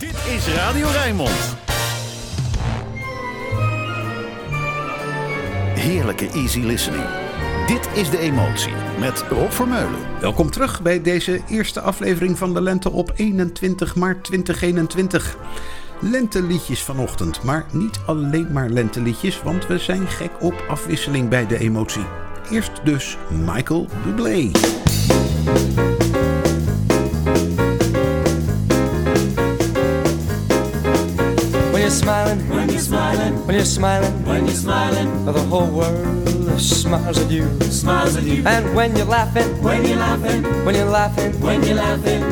Dit is Radio Rijnmond. Heerlijke easy listening. Dit is de emotie met Rob Vermeulen. Welkom terug bij deze eerste aflevering van de Lente op 21 maart 2021. Lenteliedjes vanochtend, maar niet alleen maar lenteliedjes, want we zijn gek op afwisseling bij de emotie. Eerst dus Michael Bublé. You're smiling, When you're smiling, when you're smiling, when you're smiling, the whole world smiles at you. smiles at you. And when you're laughing, When you're laughing, when you're laughing, when you're laughing,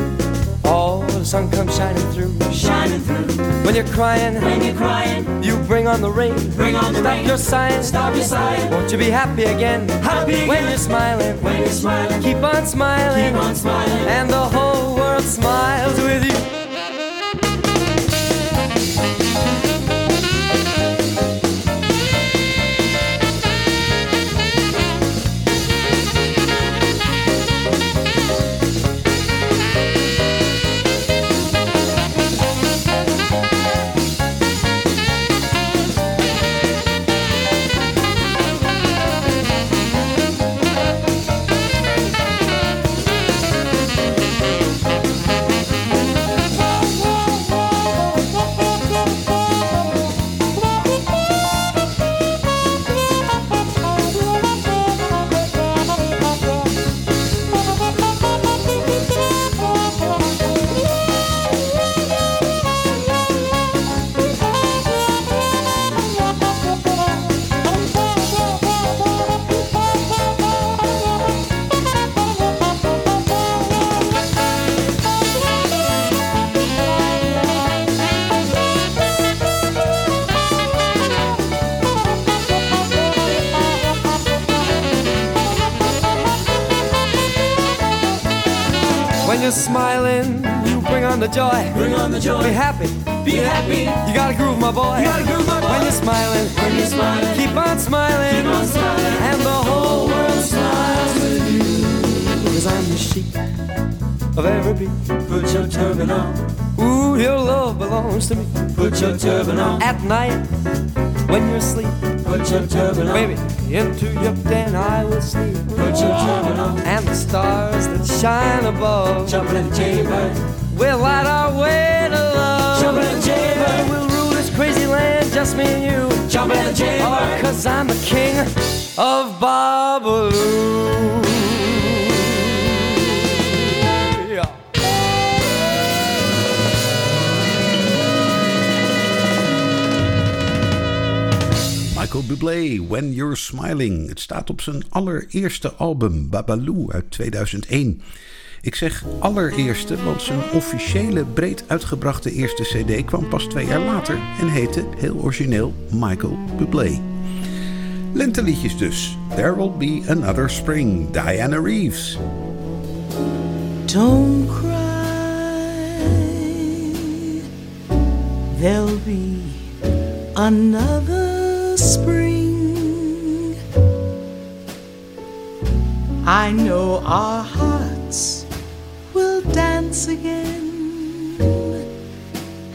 all the sun comes shining through. shining through. When you're crying, When you're crying, you bring on the rain. bring on the Stop rain. your sighing, Stop your sighing. Won't you be happy again? Happy When again. you're smiling, When you're smiling, keep on smiling. keep on smiling. And the whole world smiles with you. Joy. Bring on the joy. Be happy, Be happy. you gotta groove, my boy. You gotta groove, my boy. When you're smiling, When you're smiling, keep on smiling. keep on smiling. And the whole world smiles with you. Cause I'm the sheep of every beat. Put your turban on. Ooh, your love belongs to me. Put your turban on. At night, when you're asleep, Put your turban on. baby, into your den I will sleep. Put your turban on. And the stars that shine above Jumping in the jaybird. Will light our way to love. Jumping in the jaybird. We'll rule this crazy land, just me and you. Jumping in the Oh, jaybird. cause I'm the king of Babalu. Yeah. Michael Bublé, When You're Smiling. Het staat op zijn allereerste album, Babaloo, uit 2001. Ik zeg allereerste, want zijn officiële breed uitgebrachte eerste cd kwam pas twee jaar later en heette heel origineel Michael Bublé. Lenteliedjes dus. There Will Be Another Spring, Diana Reeves. Don't cry. There'll be another spring. I know our hearts dance again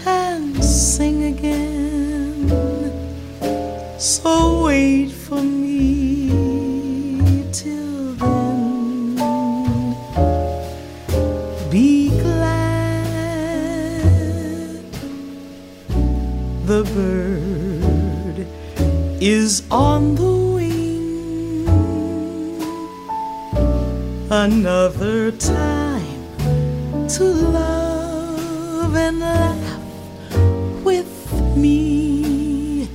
and sing again. So wait for me till then. Be glad the bird is on the wing. Another time to love and laugh with me.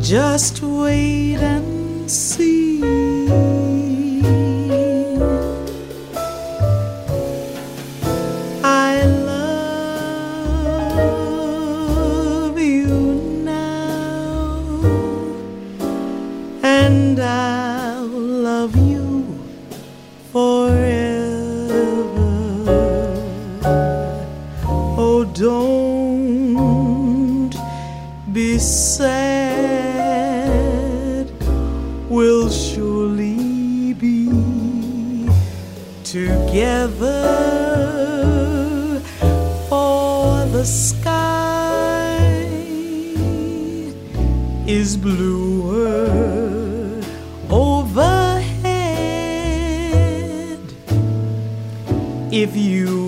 Just wait and don't be sad, we'll surely be together for the sky is bluer overhead. If you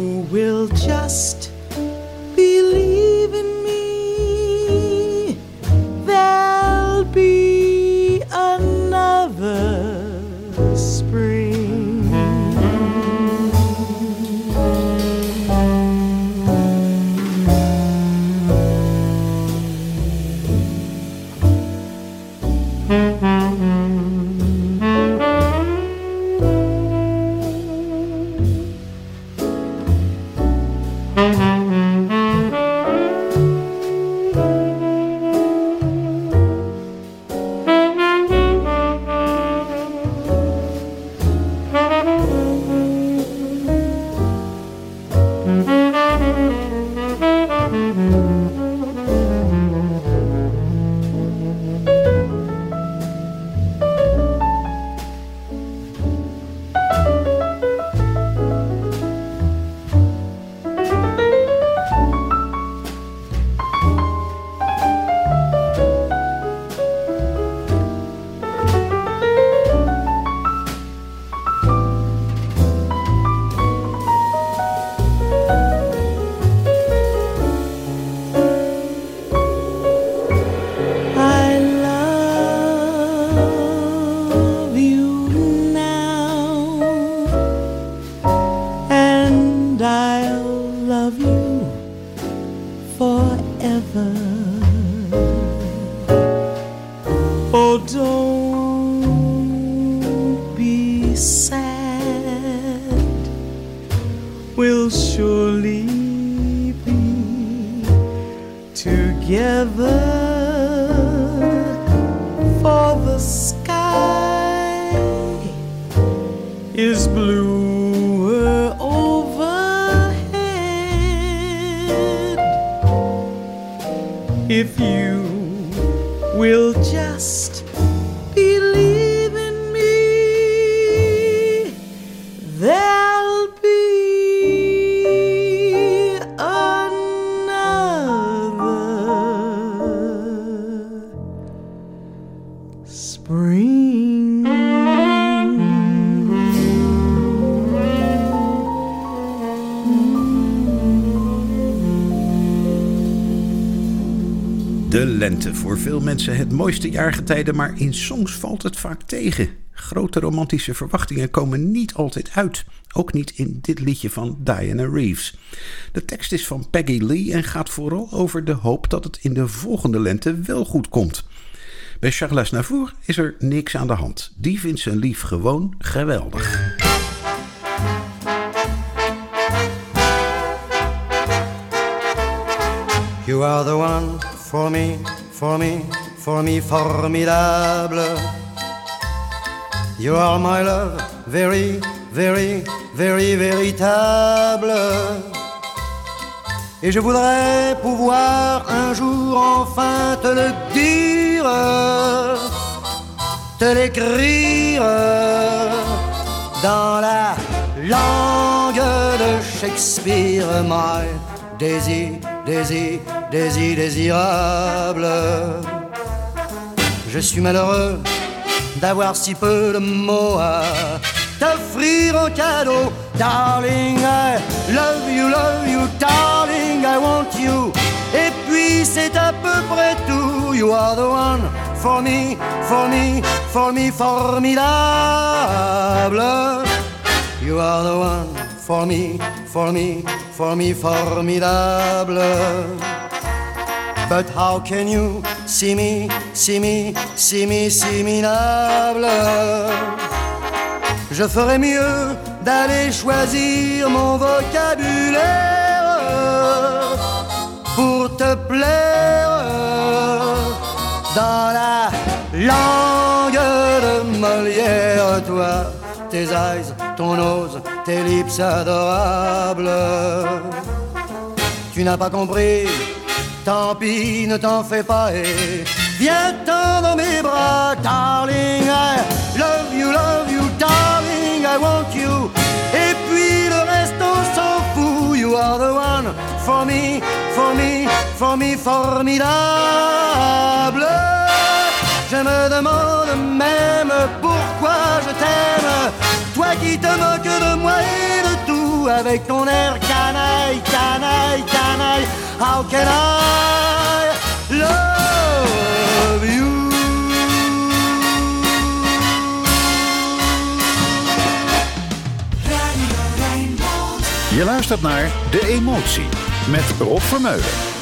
voor veel mensen het mooiste jaargetijde, maar in songs valt het vaak tegen. Grote romantische verwachtingen komen niet altijd uit. Ook niet in dit liedje van Diana Reeves. De tekst is van Peggy Lee en gaat vooral over de hoop dat het in de volgende lente wel goed komt. Bij Charles Navour is er niks aan de hand. Die vindt zijn lief gewoon geweldig. You are the one for me, for me, for me, formidable. You are my love, very, very, very véritable. Et je voudrais pouvoir un jour enfin te le dire, te l'écrire dans la langue de Shakespeare, my désir, désir, désir, désirable. Je suis malheureux d'avoir si peu de mots à t'offrir en cadeau. Darling, I love you, love you, darling, I want you. Et puis c'est à peu près tout. You are the one for me, for me, for me, formidable. You are the one for me, for me, for me, formidable. But how can you see me, see me, see me, see me minable? Je ferais mieux d'aller choisir mon vocabulaire pour te plaire dans la langue de Molière, toi, tes eyes, ton nose, tes lips adorables. Tu n'as pas compris, tant pis, ne t'en fais pas et viens-t'en dans mes bras, darling. I love you, love you, darling, I want you. Et puis le reste, on s'en fout. You are the one for me, for me, for me, formidable. je me demande même pourquoi je t'aime. Toi qui te moques de moi et de tout avec ton air canaille, canaille, canaille. How can I love you? Je luistert naar De Emotie met Rob Vermeulen.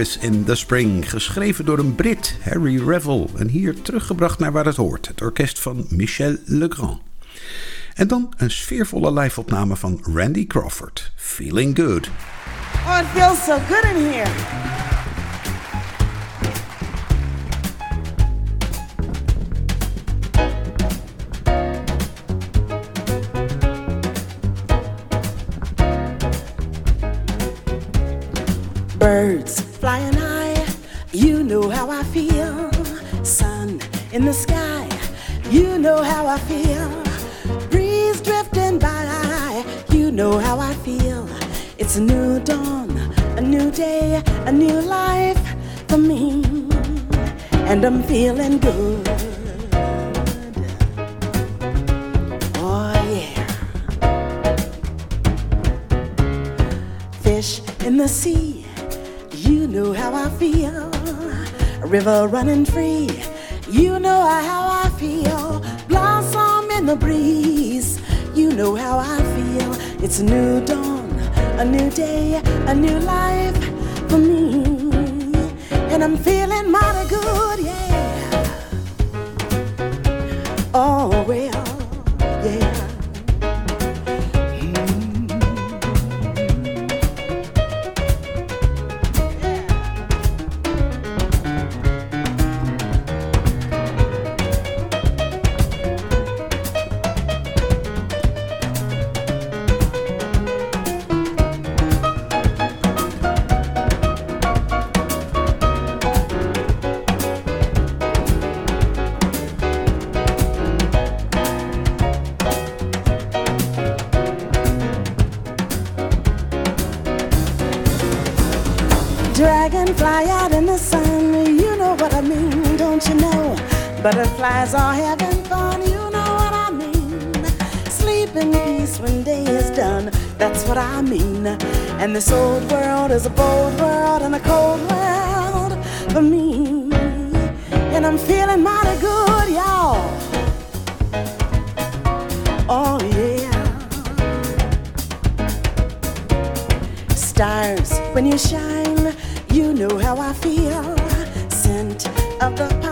In the Spring, geschreven door een Brit, Harry Revel. En hier teruggebracht naar waar het hoort, het orkest van Michel Legrand. En dan een sfeervolle live-opname van Randy Crawford, Feeling Good. Oh, it feels so good in here. In the sky, you know how I feel. Breeze drifting by, you know how I feel. It's a new dawn, a new day, a new life for me, and I'm feeling good. Oh, yeah. Fish in the sea, you know how I feel. A river running free, you know how I feel. Blossom in the breeze, you know how I feel. It's a new dawn, a new day, a new life for me. And I'm feeling mighty good, yeah. Oh, well, Butterflies are having fun, you know what I mean. Sleep in peace when day is done, that's what I mean. And this old world is a bold world and a cold world for me. And I'm feeling mighty good, y'all. Oh, yeah. Stars, when you shine, you know how I feel. Scent of the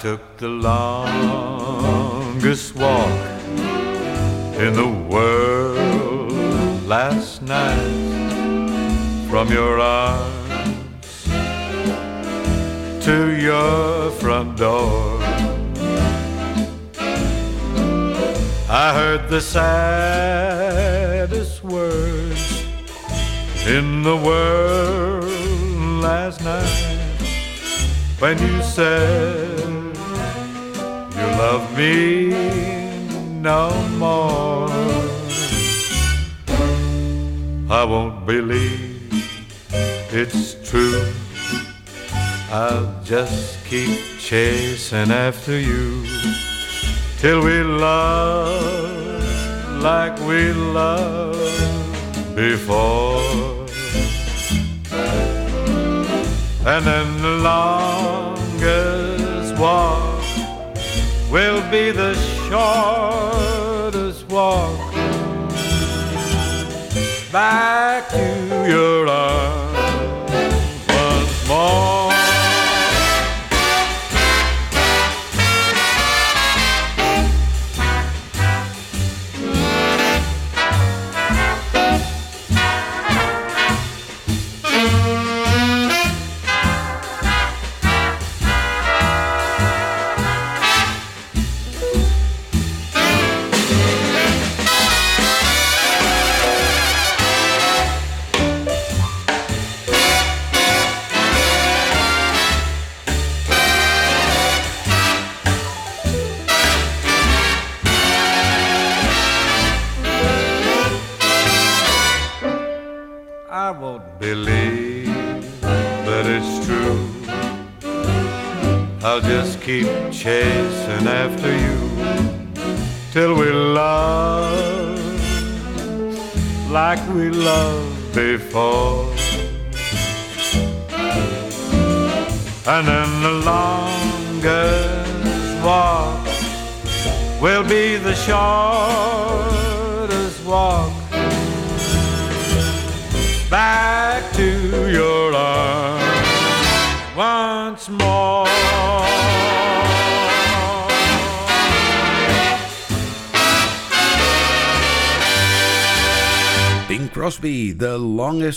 took the longest walk in the world last night from your arms to your front door. I heard the saddest words in the world last night when you said no more. I won't believe it's true. I'll just keep chasing after you till we love like we loved before. And then the longest walk will be the shortest walk back to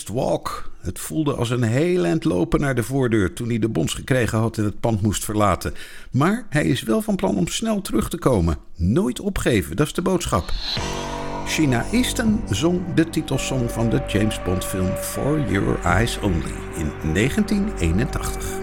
Walk. Het voelde als een heel eind lopen naar de voordeur toen hij de bons gekregen had en het pand moest verlaten. Maar hij is wel van plan om snel terug te komen. Nooit opgeven, dat is de boodschap. Sheena Easton zong de titelsong van de James Bond film For Your Eyes Only in 1981.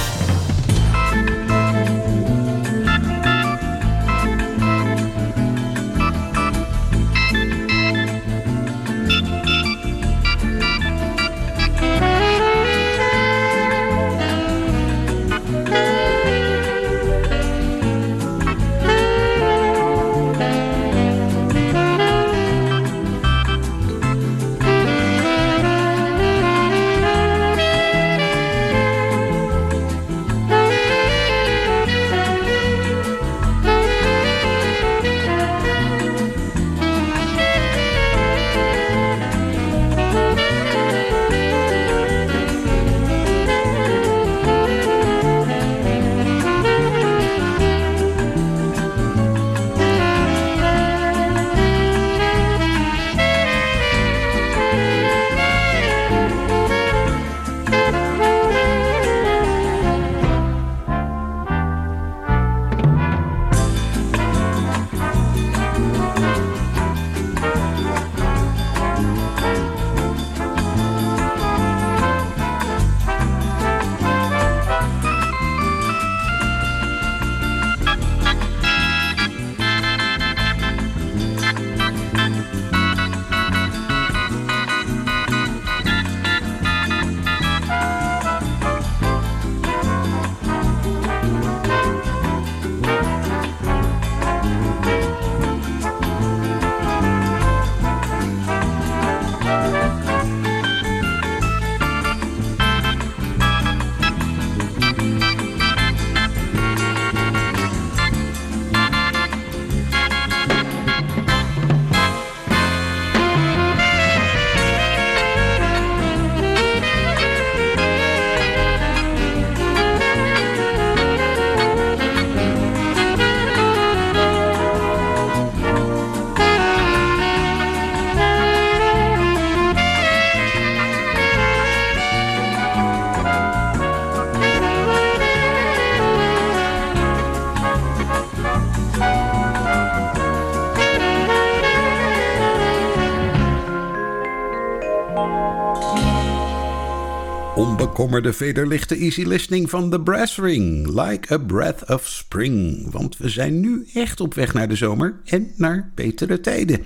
Onbekommerde vederlichte easy listening van The Brass Ring. Like a breath of spring. Want we zijn nu echt op weg naar de zomer en naar betere tijden.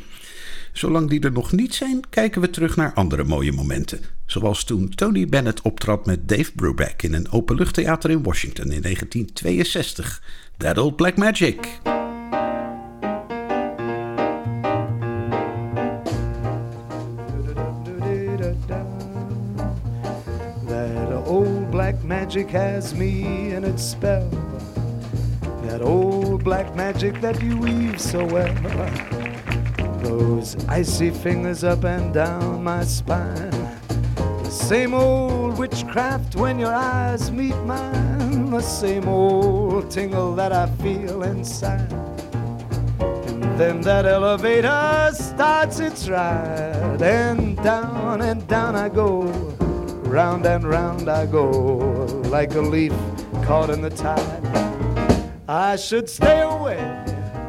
Zolang die er nog niet zijn, kijken we terug naar andere mooie momenten. Zoals toen Tony Bennett optrad met Dave Brubeck in een openluchttheater in Washington in 1962. That Old Black Magic. Magic has me in its spell. That old black magic that you weave so well. Those icy fingers up and down my spine. The same old witchcraft when your eyes meet mine. The same old tingle that I feel inside. And then that elevator starts its ride. And down and down I go. Round and round I go. Like a leaf caught in the tide. I should stay away,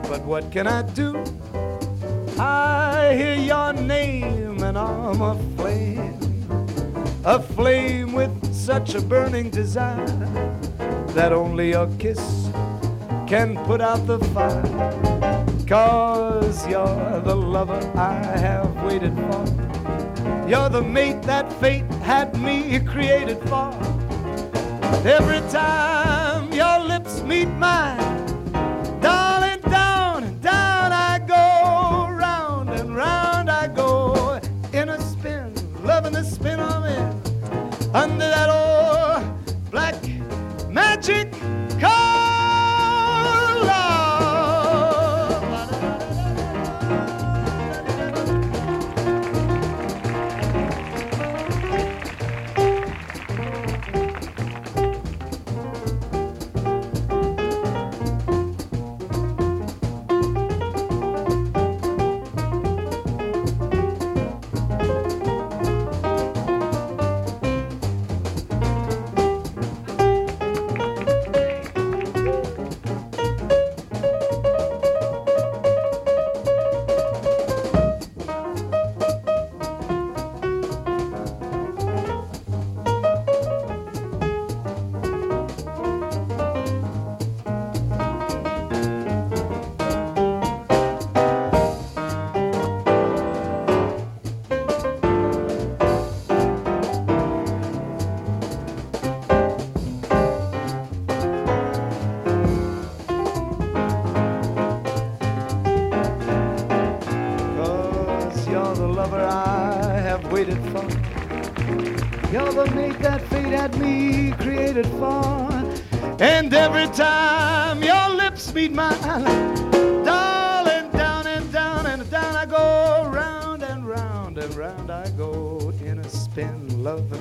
but what can I do? I hear your name and I'm aflame. Aflame with such a burning desire that only your kiss can put out the fire. Cause you're the lover I have waited for. You're the mate that fate had me created for. Every time your lips meet mine,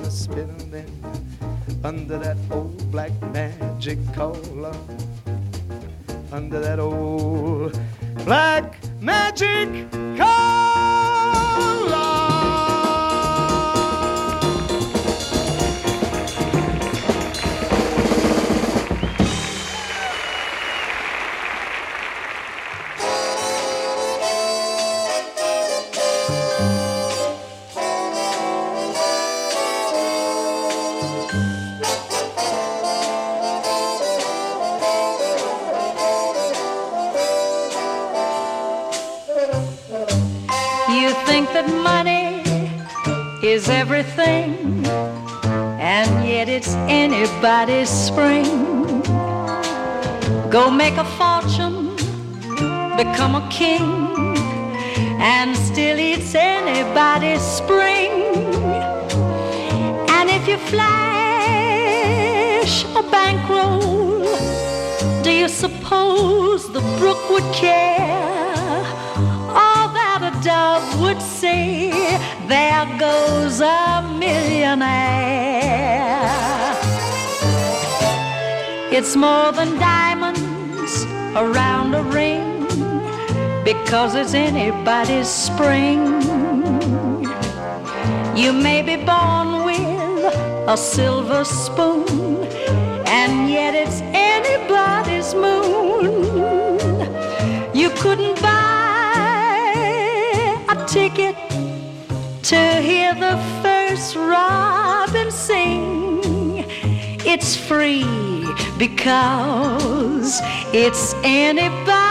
a spin, and then under that old black magic collar, under that old is everything, and yet it's anybody's spring. Go make a fortune, become a king, and still it's anybody's spring. And if you flash a bankroll, do you suppose the brook would care? All that a dove would say, there goes a millionaire. It's more than diamonds around a ring, because it's anybody's spring. You may be born with a silver spoon, to hear the first robin sing. It's free because it's anybody's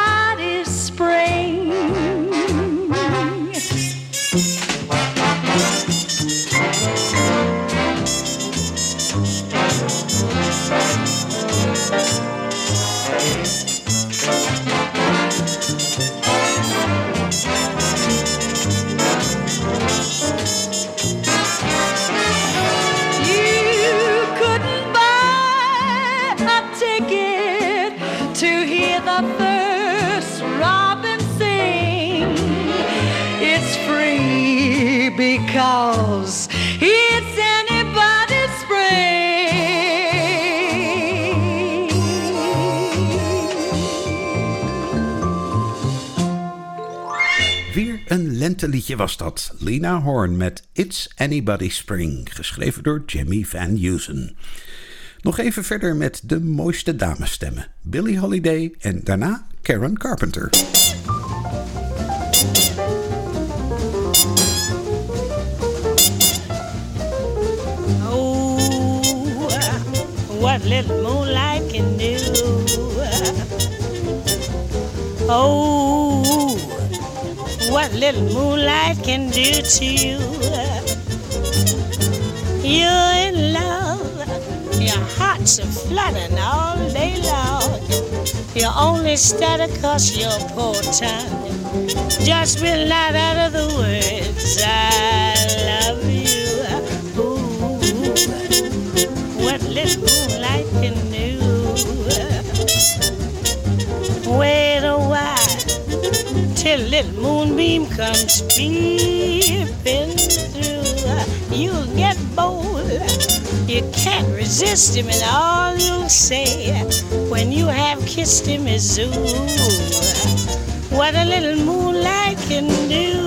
lenteliedje was dat. Lena Horne met It's Anybody's Spring, geschreven door Jimmy Van Heusen. Nog even verder met de mooiste damesstemmen. Billie Holiday en daarna Karen Carpenter. Oh, what little moonlight can do. Oh, what little moonlight can do to you. You're in love, your heart's are fluttering all day long. You only stutter cause your poor tongue just will not utter the words I love you. Ooh, what little moonlight can do. Wait a while till little moonbeam comes peeping through. You'll get bold. You can't resist him, and all you'll say when you have kissed him is ooh, what a little moonlight can do.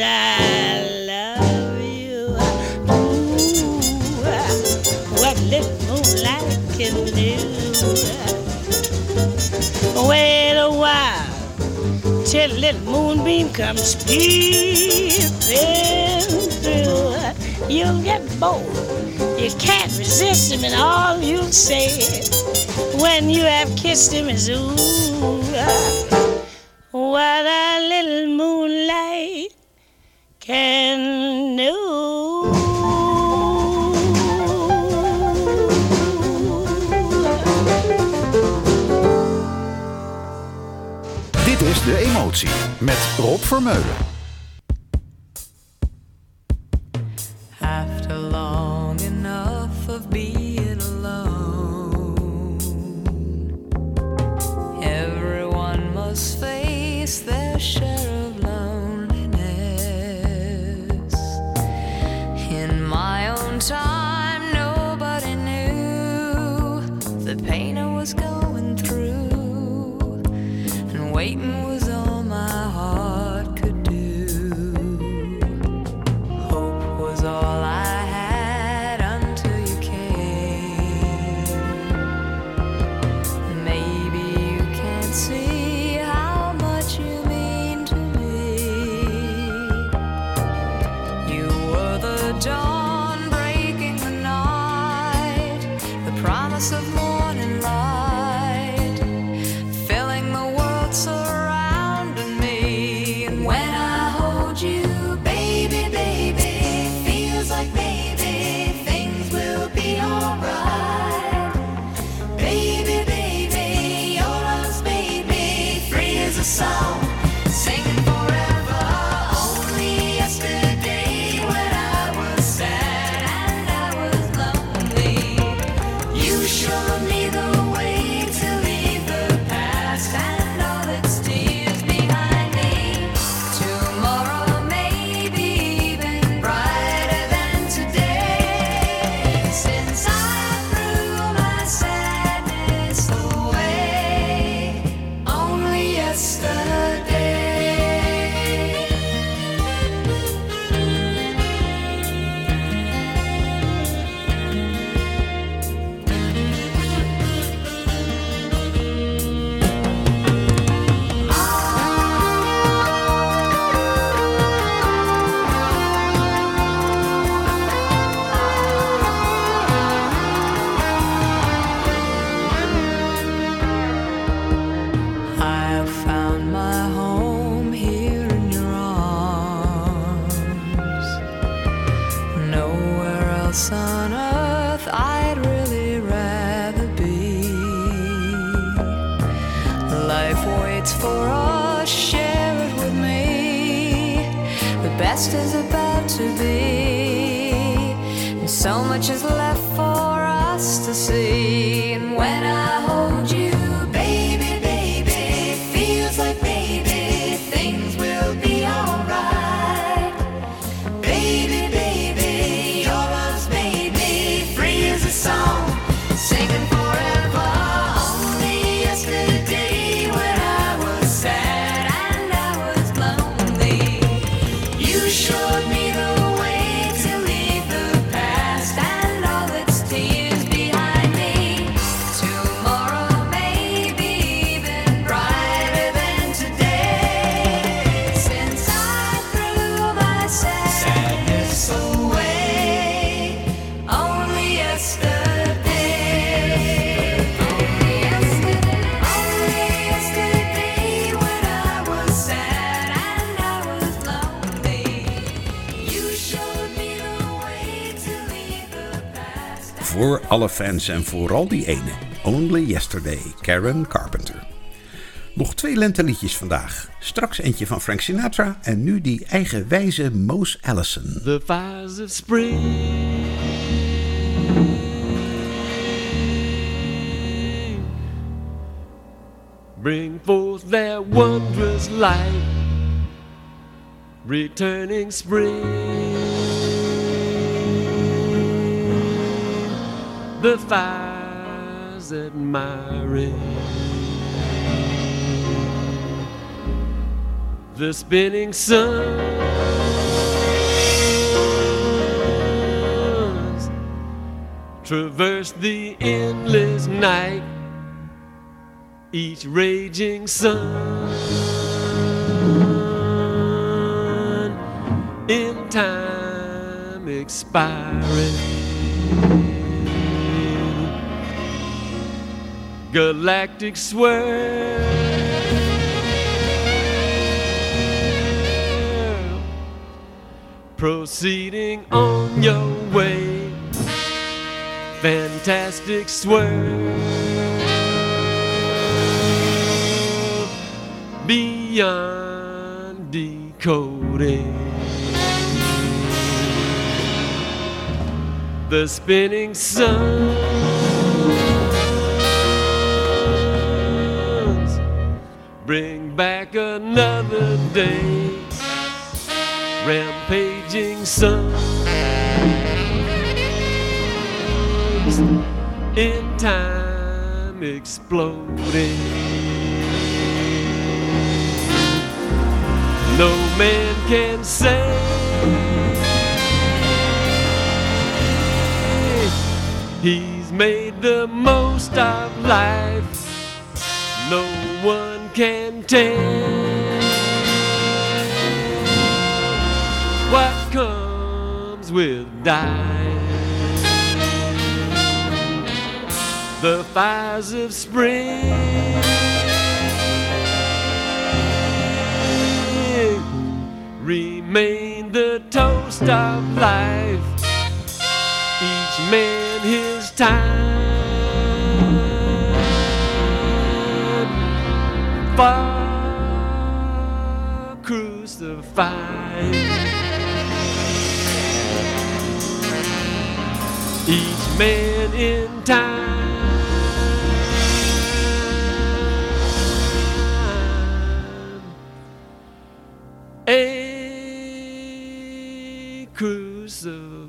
I love you. Ooh, what little moonlight can do. Wait a while till little moonbeam comes peeping through. You'll get bold. You can't resist him, and all you'll say when you have kissed him is ooh. What I Met Rob Vermeulen. house of life waits for us. Share it with me. The best is about to be, and so much is left for us to see. And when I alle fans en vooral die ene. Only Yesterday, Karen Carpenter. Nog twee lenteliedjes vandaag. Straks eentje van Frank Sinatra en nu die eigenwijze Moos Allison. The fires of spring Bring forth their wondrous light Returning spring The fires admiring the spinning suns traverse the endless night, each raging sun in time expiring. Galactic swirl, proceeding on your way. Fantastic swirl beyond decoding. The spinning suns bring back another day. Rampaging sun in time exploding. No man can say he's made the most of life. No one can tell what comes with dying. The fires of spring remain the toast of life. Each man his time. Far crucified. Each man in time. A crucified.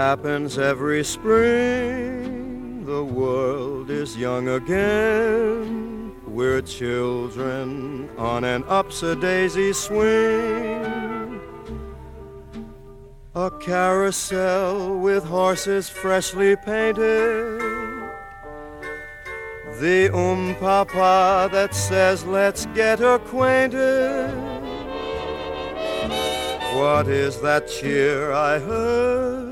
Happens every spring. The world is young again. We're children on an upsy-daisy swing. A carousel with horses freshly painted. The um papa that says let's get acquainted. What is that cheer I heard?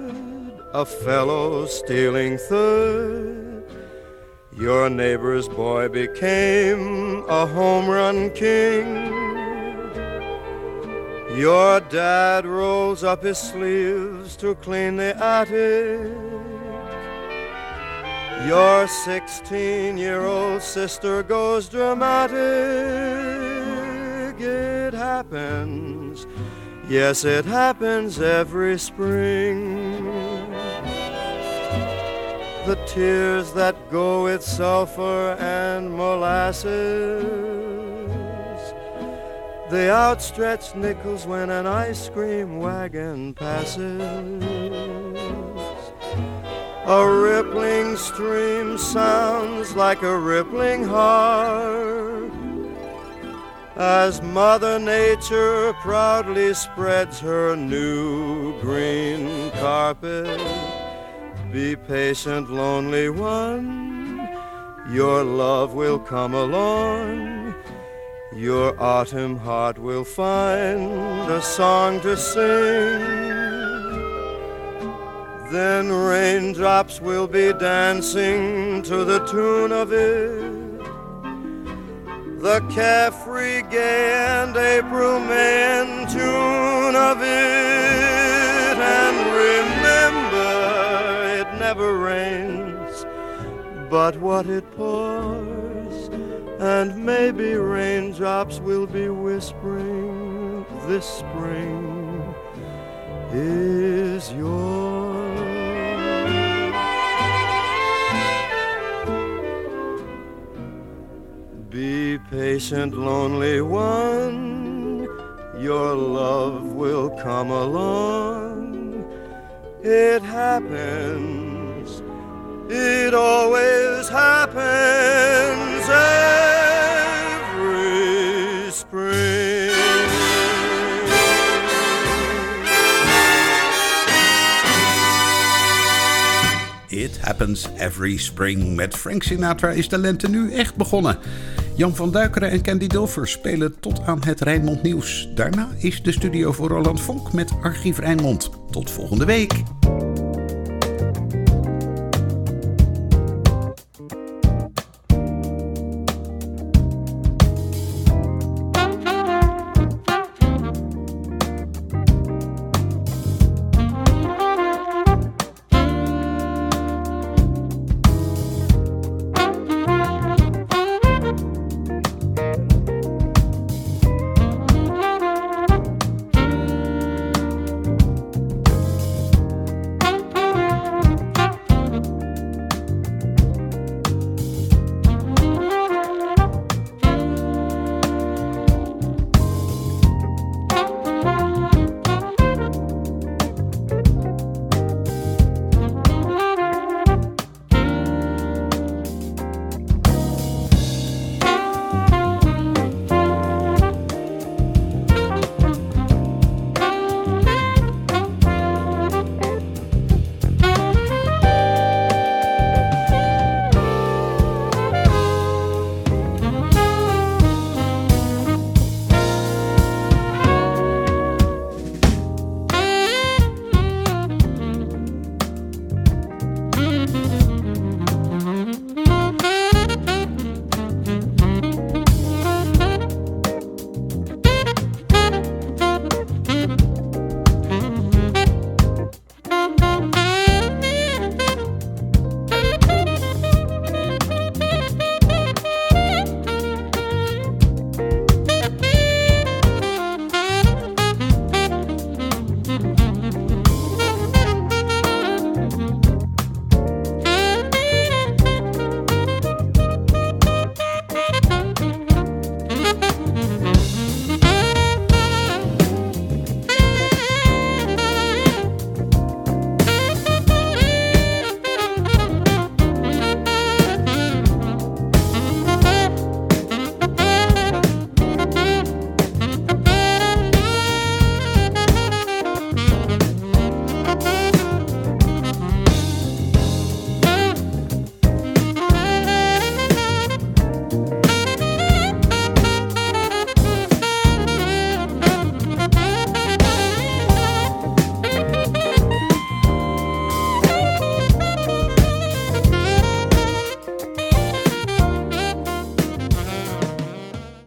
A fellow stealing third. Your neighbor's boy became a home run king. Your dad rolls up his sleeves to clean the attic. Your 16 year old sister goes dramatic. It happens. Yes, it happens every spring. The tears that go with sulfur and molasses. The outstretched nickels when an ice cream wagon passes. A rippling stream sounds like a rippling heart as Mother Nature proudly spreads her new green carpet. Be patient, lonely one, your love will come along. Your autumn heart will find a song to sing. Then raindrops will be dancing to the tune of it. The carefree, gay, and April May tune of it. But what it pours. And maybe raindrops will be whispering this spring is yours. Be patient, lonely one, your love will come along. It happens, it always happens every spring. It Happens Every Spring. Met Frank Sinatra is de lente nu echt begonnen. Jan van Duikeren en Candy Dulfer spelen tot aan het Rijnmond Nieuws. Daarna is de studio voor Roland Vonk met Archief Rijnmond. Tot volgende week.